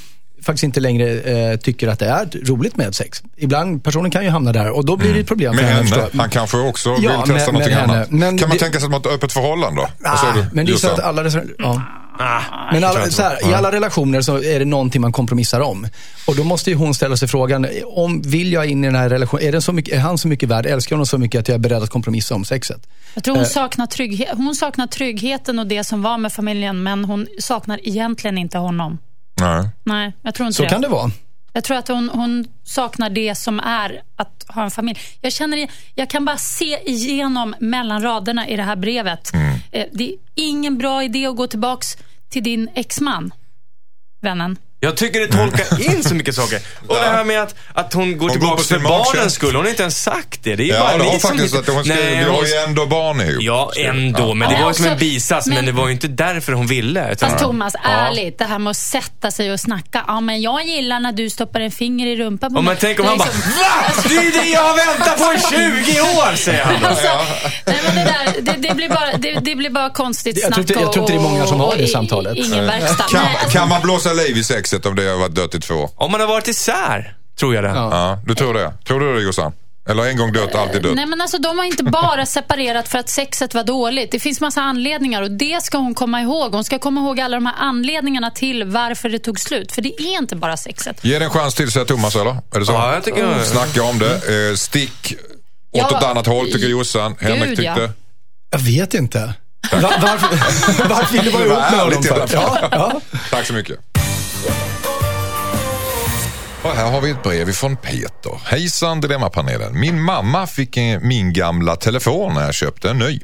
faktiskt inte längre eh, tycker att det är roligt med sex. Ibland, personen kan ju hamna där och då blir det ett problem Med henne. henne. Han kanske också vill Ja, testa med- med någonting henne. annat. Men kan man det- tänka sig att man har ett öppet förhållande då? Ah, men det är så att alla, ja. Ah, men inte så här, i alla relationer så är det någonting man kompromissar om. Och då måste ju hon ställa sig frågan, om vill jag in i den här relationen, är, den så mycket, är han så mycket värd, älskar jag honom så mycket att jag är beredd att kompromissa om sexet? Jag tror hon Eh. saknar, trygghet, hon saknar tryggheten och det som var med familjen, men hon saknar egentligen inte honom. Nej. Nej, jag tror inte Så det. kan det vara. Jag tror att hon, hon saknar det som är att ha en familj. Jag, känner, jag kan bara se igenom mellan raderna i det här brevet. Mm. Eh, Det är ingen bra idé att gå tillbaks till din exman, vännen. Jag tycker det tolkar in så mycket saker. Och det här med att, att hon går tillbaka för barnens skull. Hon har inte ens sagt det. Det är ju Ja, bara ni som faktiskt att hon skrev, Nej, vi har ju ändå barn ihop. Ja, ändå. Men det var ju som en bisats, men, men- det var ju inte därför hon ville. Utan, Fast Thomas, Ja. ärligt, det här med att sätta sig och snacka. Ja, men jag gillar när du stoppar en finger i rumpan på mig. men tänk om Det är han bara liksom- VA? Det är det jag har väntat på i 20 år, säger han. Alltså, nej, men det, där, det, det, blir bara, det, det blir bara konstigt snack jag tror inte det är många som har det samtalet. Ingen verkstad. Kan, alltså, man blåsa liv i sexet om det har varit dött i två år? Om man har varit isär, tror jag det. Ja. Ja, du tror det? Tror du det Jossan? Eller en gång dött, alltid dött? Nej men alltså de har inte bara separerat för att sexet var dåligt. Det finns massa anledningar och det ska hon komma ihåg. Hon ska komma ihåg alla de här anledningarna till varför det tog slut. För det är inte bara sexet. Ge det en chans till, säger Thomas, eller? Är det så? Ja, jag tycker- Snacka om det. Eh, stick åt Ja, ett annat håll, tycker Jossan. Henrik Gud, tyckte... ja. Jag vet inte. Va- varför, varför vill du vara var ihop med honom. Ja, ja. Tack så mycket. Och här har vi ett brev ifrån Peter. Hejsan Dilemmapanelen. Min mamma fick min gamla telefon när jag köpte en ny.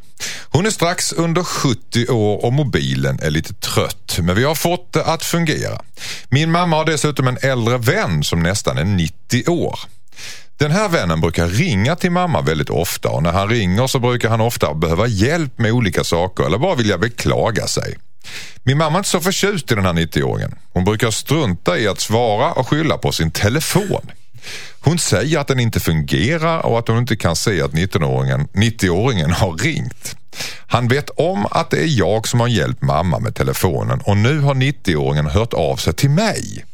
Hon är strax under 70 år och mobilen är lite trött men vi har fått det att fungera. Min mamma har dessutom en äldre vän som nästan är 90 år. Den här vännen brukar ringa till mamma väldigt ofta och när han ringer så brukar han ofta behöva hjälp med olika saker eller bara vilja beklaga sig. Min mamma är inte så förtjust i den här 90-åringen. Hon brukar strunta i att svara och skylla på sin telefon. Hon säger att den inte fungerar och att hon inte kan se att 19-åringen 90-åringen har ringt. Han vet om att det är jag som har hjälpt mamma med telefonen och nu har 90-åringen hört av sig till mig.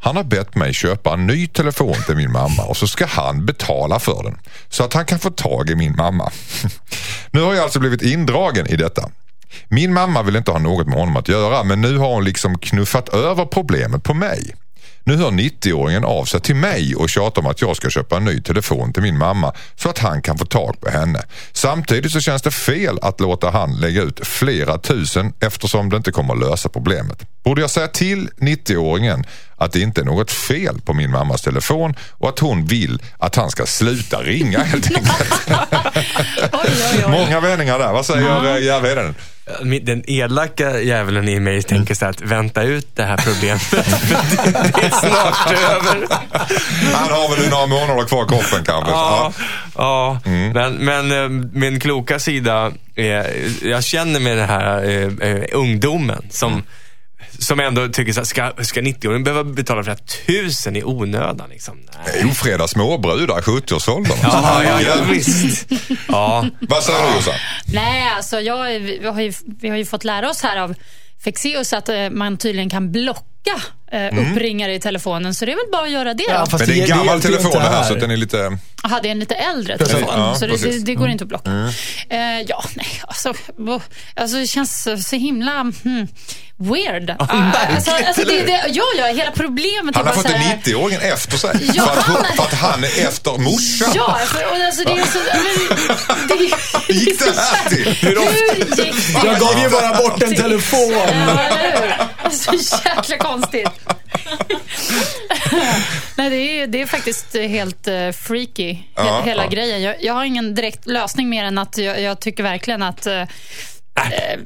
Han har bett mig köpa en ny telefon till min mamma och så ska han betala för den så att han kan få tag i min mamma. Nu har jag alltså blivit indragen i detta. Min mamma vill inte ha något med honom att göra men nu har hon liksom knuffat över problemet på mig. Nu hör 90-åringen av sig till mig och tjatar om att jag ska köpa en ny telefon till min mamma så att han kan få tag på henne. Samtidigt så känns det fel att låta han lägga ut flera tusen eftersom det inte kommer lösa problemet. Borde jag säga till 90-åringen att det inte är något fel på min mammas telefon och att hon vill att han ska sluta ringa helt enkelt. Oj, oj, oj. Många vändningar där. Vad säger uh Järvheden? Den elaka djävulen i mig tänker så att vänta ut det här problemet. Det, det är snart över. Han har väl några månader kvar i kroppen kanske. Ja, ja. Mm. Men, men eh, min kloka sida, är, jag känner med den här eh, eh, ungdomen som, Mm. Som ändå tycker så här, ska, ska 90-åringen behöva betala flera tusen i onödan? Liksom? Nej. Ofreda småbrudar i 70-årsåldern. Ja, ja, ja, visst. Ja. Vad säger du Jossan? Nej, alltså jag, vi, har ju, vi har ju fått lära oss här av Fexeus att eh, man tydligen kan blocka eh, uppringare i telefonen. Så det är väl bara att göra det Ja, då. fast Men det är en gammal hjälper ju telefon inte det här så att den är lite... Jaha, det är en lite äldre Precis. telefon. Ja, så det, precis. det, det går inte att blocka. Eh, ja, nej, alltså, bo- alltså det känns så- så himla hmm, weird. Ah, alltså, alltså, det, det, ja, ja, hela problemet Han är har fått en här- 90-åring efter sig. Ja, för, att, hon- han är- för att han är efter morsan. Ja, för, och alltså, det är så... Men, det, Hur gick det här till? Hur gick det? Jag gav ju bara bort en telefon. Ja, eller hur? Alltså, jäkla konstigt. Nej, det är, det är faktiskt helt uh, freaky, he- Ja, hela ja. grejen. Jag, jag har ingen direkt lösning mer än att jag, jag tycker verkligen att uh,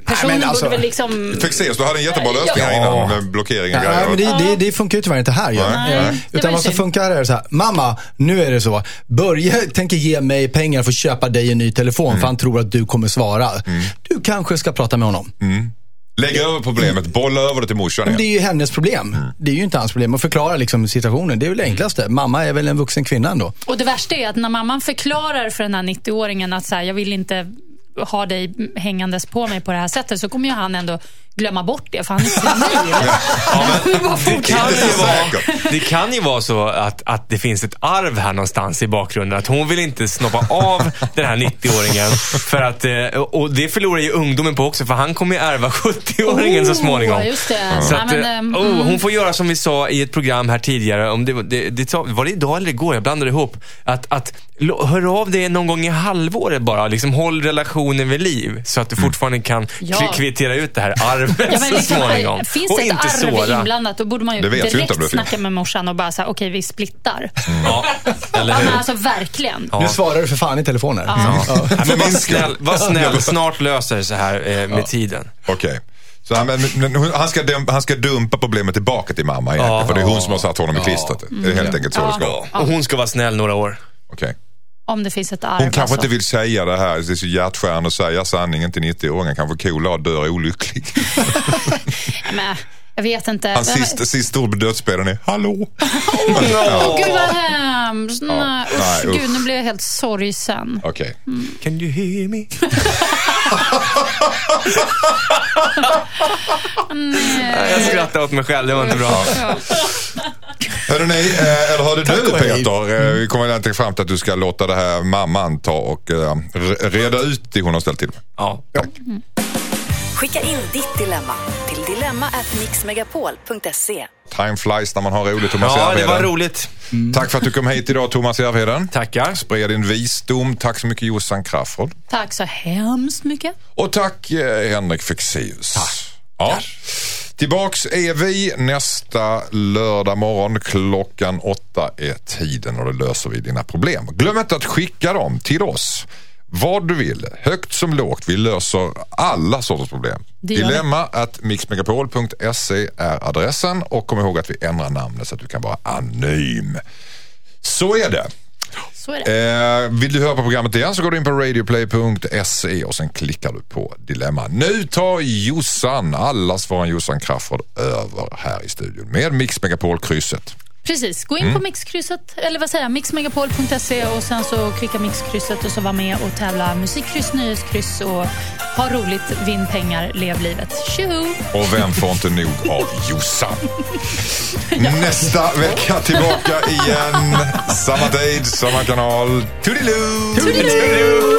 personen men alltså- borde väl liksom... Fexeus, du hade en jättebra lösning här Ja. innan med blockering och Ja, grejer. men det, det, det funkar ju tyvärr inte här. Nej, nej. Det Utan vad som funkar är så här, mamma, nu är det så. Börje tänker ge mig pengar för att köpa dig en ny telefon Mm. för han tror att du kommer svara. Du kanske ska prata med honom. Lägg över problemet, bolla över det till morsan Men det igen. är ju hennes problem. Det är ju inte hans problem. Att förklara liksom situationen, det är väl det enklaste. Mamma är väl en vuxen kvinna ändå. Och det värsta är att när mamman förklarar för den här 90-åringen att så här, jag vill inte ha dig hängandes på mig på det här sättet så kommer ju han ändå glömma bort det för han är senil. Det kan, ju vara, det kan ju vara så att, att det finns ett arv här någonstans i bakgrunden. Att hon vill inte snoppa av den här 90-åringen. För att, eh, och det förlorar ju ungdomen på också, för han kommer ju ärva 70-åringen så småningom. Oh, just det. Så Nej, att, men, eh, ehm, oh, mm. hon får göra som vi sa i ett program här tidigare. Om det, var- det, det, var det idag eller igår? Jag blandade ihop. Att, att hör av dig någon gång i halvåret bara. Liksom, håll relationen vid liv. Så att du fortfarande kan Ja. kvi- kvittera ut det här arvet Ja, men så liksom, småningom. finns och det ett inte arv såra. inblandat då borde man ju direkt snacka med morsan och bara säga okej vi splittar. Ja, eller Ja, hur? men alltså verkligen. Nu svarar du för fan i telefoner. Ja. Ja, men var snäll, var snäll. Snart löser det sig här eh, med tiden. Okej. Så han, men, men, hon- han, ska dumpa, han ska dumpa problemet tillbaka till mamma egentligen. Ja. För det är hon som har satt honom i klistret. Det är helt enkelt så det ska Ja. vara. Och hon ska vara snäll några år. Okej. Om det finns ett arv. Hon kanske alltså. inte vill säga det här, det är så hjärtskärande att säga sanningen till 90-åringen. Kanske coola och dör olycklig. Men, jag vet inte. Hans sista, sista ord på dödsbädden är hallå. Åh, gud vad hemskt. Nej, Nej, usch, usch. gud, nu blir jag helt sorgsen. Okej. Can you hear me? Jag skrattar åt mig själv, det var inte bra. Hörde ni, eh, eller hörde du. Peter, eh, vi kommer egentligen fram till att du ska låta det här mamman ta och eh, re- reda ut det hon har ställt till med. Ja. Skicka in ditt dilemma till dilemma@mixmegapol.se. Time flies när man har roligt, Thomas ja, det var roligt. Tack för att du kom hit idag, Thomas Järvheden. Tackar. Spred din visdom. Tack så mycket, Jossan Crafoord. Tack så hemskt mycket. Och tack, eh, Henrik Fexeus. Ja. Tillbaks är vi nästa lördag morgon. Klockan åtta är tiden och då löser vi dina problem. Glöm inte att skicka dem till oss. Vad du vill, högt som lågt. Vi löser alla sorters problem. Det. Dilemma att mixmegapol.se är adressen och kom ihåg att vi ändrar namnet så att du kan vara anonym. Så är det. Så är det. Eh, vill du höra på programmet igen så går du in på radioplay.se och sen klickar du på Dilemma. Nu tar Jossan, allas våran Jossan Crafoord, över här i studion med Mix Megapol-krysset. Precis, gå in Mm. på mixkrysset, eller vad säger jag, mixmegapol.se och sen så klicka mixkrysset och så var med och tävla musikkryss, nöjeskryss och ha roligt, vinn pengar, lev livet. Tjoho! Och vem får inte nog av Jossan? Nästa vecka tillbaka igen. Samma tid, samma kanal. Toodiloo! Toodiloo!